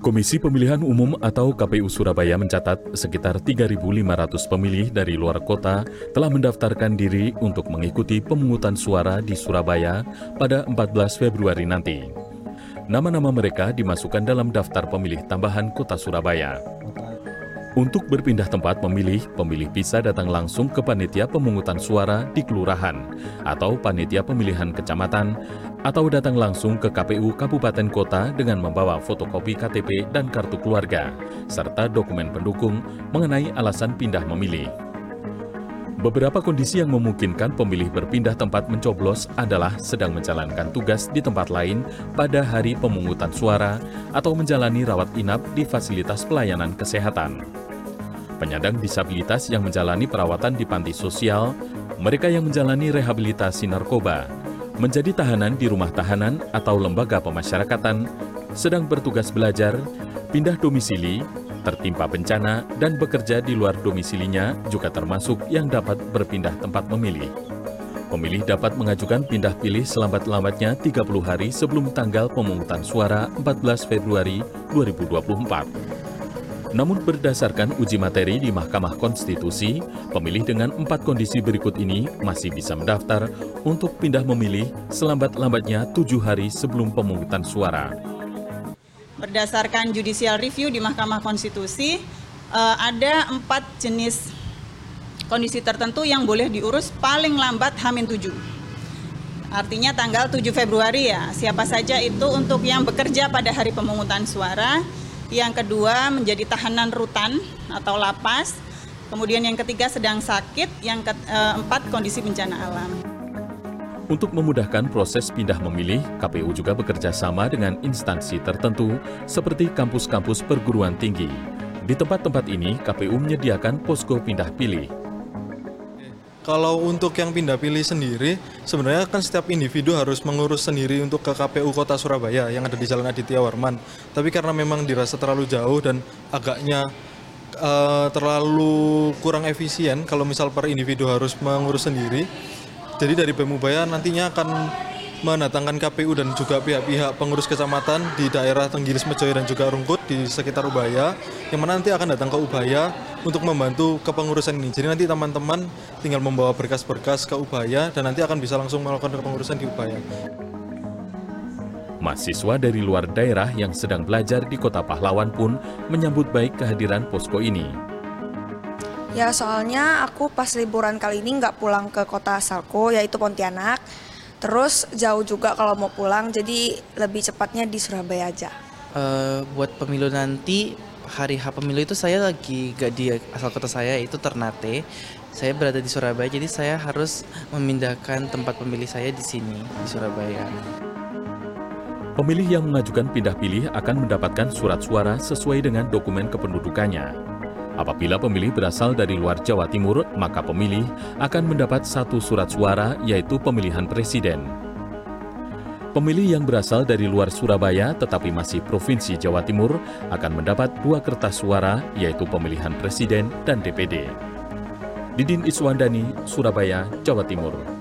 Komisi Pemilihan Umum atau KPU Surabaya mencatat sekitar 3.500 pemilih dari luar kota telah mendaftarkan diri untuk mengikuti pemungutan suara di Surabaya pada 14 Februari nanti. Nama-nama mereka dimasukkan dalam daftar pemilih tambahan kota Surabaya. Untuk berpindah tempat memilih, pemilih bisa datang langsung ke panitia pemungutan suara di kelurahan atau panitia pemilihan kecamatan atau datang langsung ke KPU Kabupaten Kota dengan membawa fotokopi KTP dan kartu keluarga serta dokumen pendukung mengenai alasan pindah memilih. Beberapa kondisi yang memungkinkan pemilih berpindah tempat mencoblos adalah sedang menjalankan tugas di tempat lain pada hari pemungutan suara atau menjalani rawat inap di fasilitas pelayanan kesehatan. Penyandang disabilitas yang menjalani perawatan di panti sosial, mereka yang menjalani rehabilitasi narkoba, menjadi tahanan di rumah tahanan atau lembaga pemasyarakatan, sedang bertugas belajar, pindah domisili, tertimpa bencana, dan bekerja di luar domisilinya juga termasuk yang dapat berpindah tempat memilih. Pemilih dapat mengajukan pindah pilih selambat-lambatnya 30 hari sebelum tanggal pemungutan suara 14 Februari 2024. Namun berdasarkan uji materi di Mahkamah Konstitusi, pemilih dengan empat kondisi berikut ini masih bisa mendaftar untuk pindah memilih selambat-lambatnya tujuh hari sebelum pemungutan suara. Berdasarkan judicial review di Mahkamah Konstitusi, eh, ada empat jenis kondisi tertentu yang boleh diurus paling lambat Hamin 7. Artinya tanggal 7 Februari ya, siapa saja itu untuk yang bekerja pada hari pemungutan suara, yang kedua menjadi tahanan rutan atau lapas, kemudian yang ketiga sedang sakit, yang keempat eh, kondisi bencana alam. Untuk memudahkan proses pindah memilih, KPU juga bekerja sama dengan instansi tertentu seperti kampus-kampus perguruan tinggi. Di tempat-tempat ini, KPU menyediakan posko pindah pilih kalau untuk yang pindah pilih sendiri, sebenarnya kan setiap individu harus mengurus sendiri untuk ke KPU Kota Surabaya yang ada di Jalan Aditya Warman. Tapi karena memang dirasa terlalu jauh dan agaknya uh, terlalu kurang efisien kalau misal per individu harus mengurus sendiri, jadi dari BEM Ubaya nantinya akan mendatangkan KPU dan juga pihak-pihak pengurus kecamatan di daerah Tenggilis Mejoy dan juga Rungkut di sekitar Ubaya yang mana nanti akan datang ke Ubaya untuk membantu kepengurusan ini. Jadi nanti teman-teman tinggal membawa berkas-berkas ke Ubaya dan nanti akan bisa langsung melakukan kepengurusan di Ubaya. Mahasiswa dari luar daerah yang sedang belajar di kota Pahlawan pun menyambut baik kehadiran posko ini. Ya soalnya aku pas liburan kali ini nggak pulang ke kota asalku yaitu Pontianak. Terus jauh juga kalau mau pulang, jadi lebih cepatnya di Surabaya aja. Uh, buat pemilu nanti, hari H pemilu itu saya lagi gak di asal kota saya, itu Ternate. Saya berada di Surabaya, jadi saya harus memindahkan tempat pemilih saya di sini, di Surabaya. Pemilih yang mengajukan pindah pilih akan mendapatkan surat suara sesuai dengan dokumen kependudukannya. Apabila pemilih berasal dari luar Jawa Timur, maka pemilih akan mendapat satu surat suara, yaitu pemilihan presiden. Pemilih yang berasal dari luar Surabaya tetapi masih Provinsi Jawa Timur akan mendapat dua kertas suara, yaitu pemilihan presiden dan DPD. Didin Iswandani, Surabaya, Jawa Timur.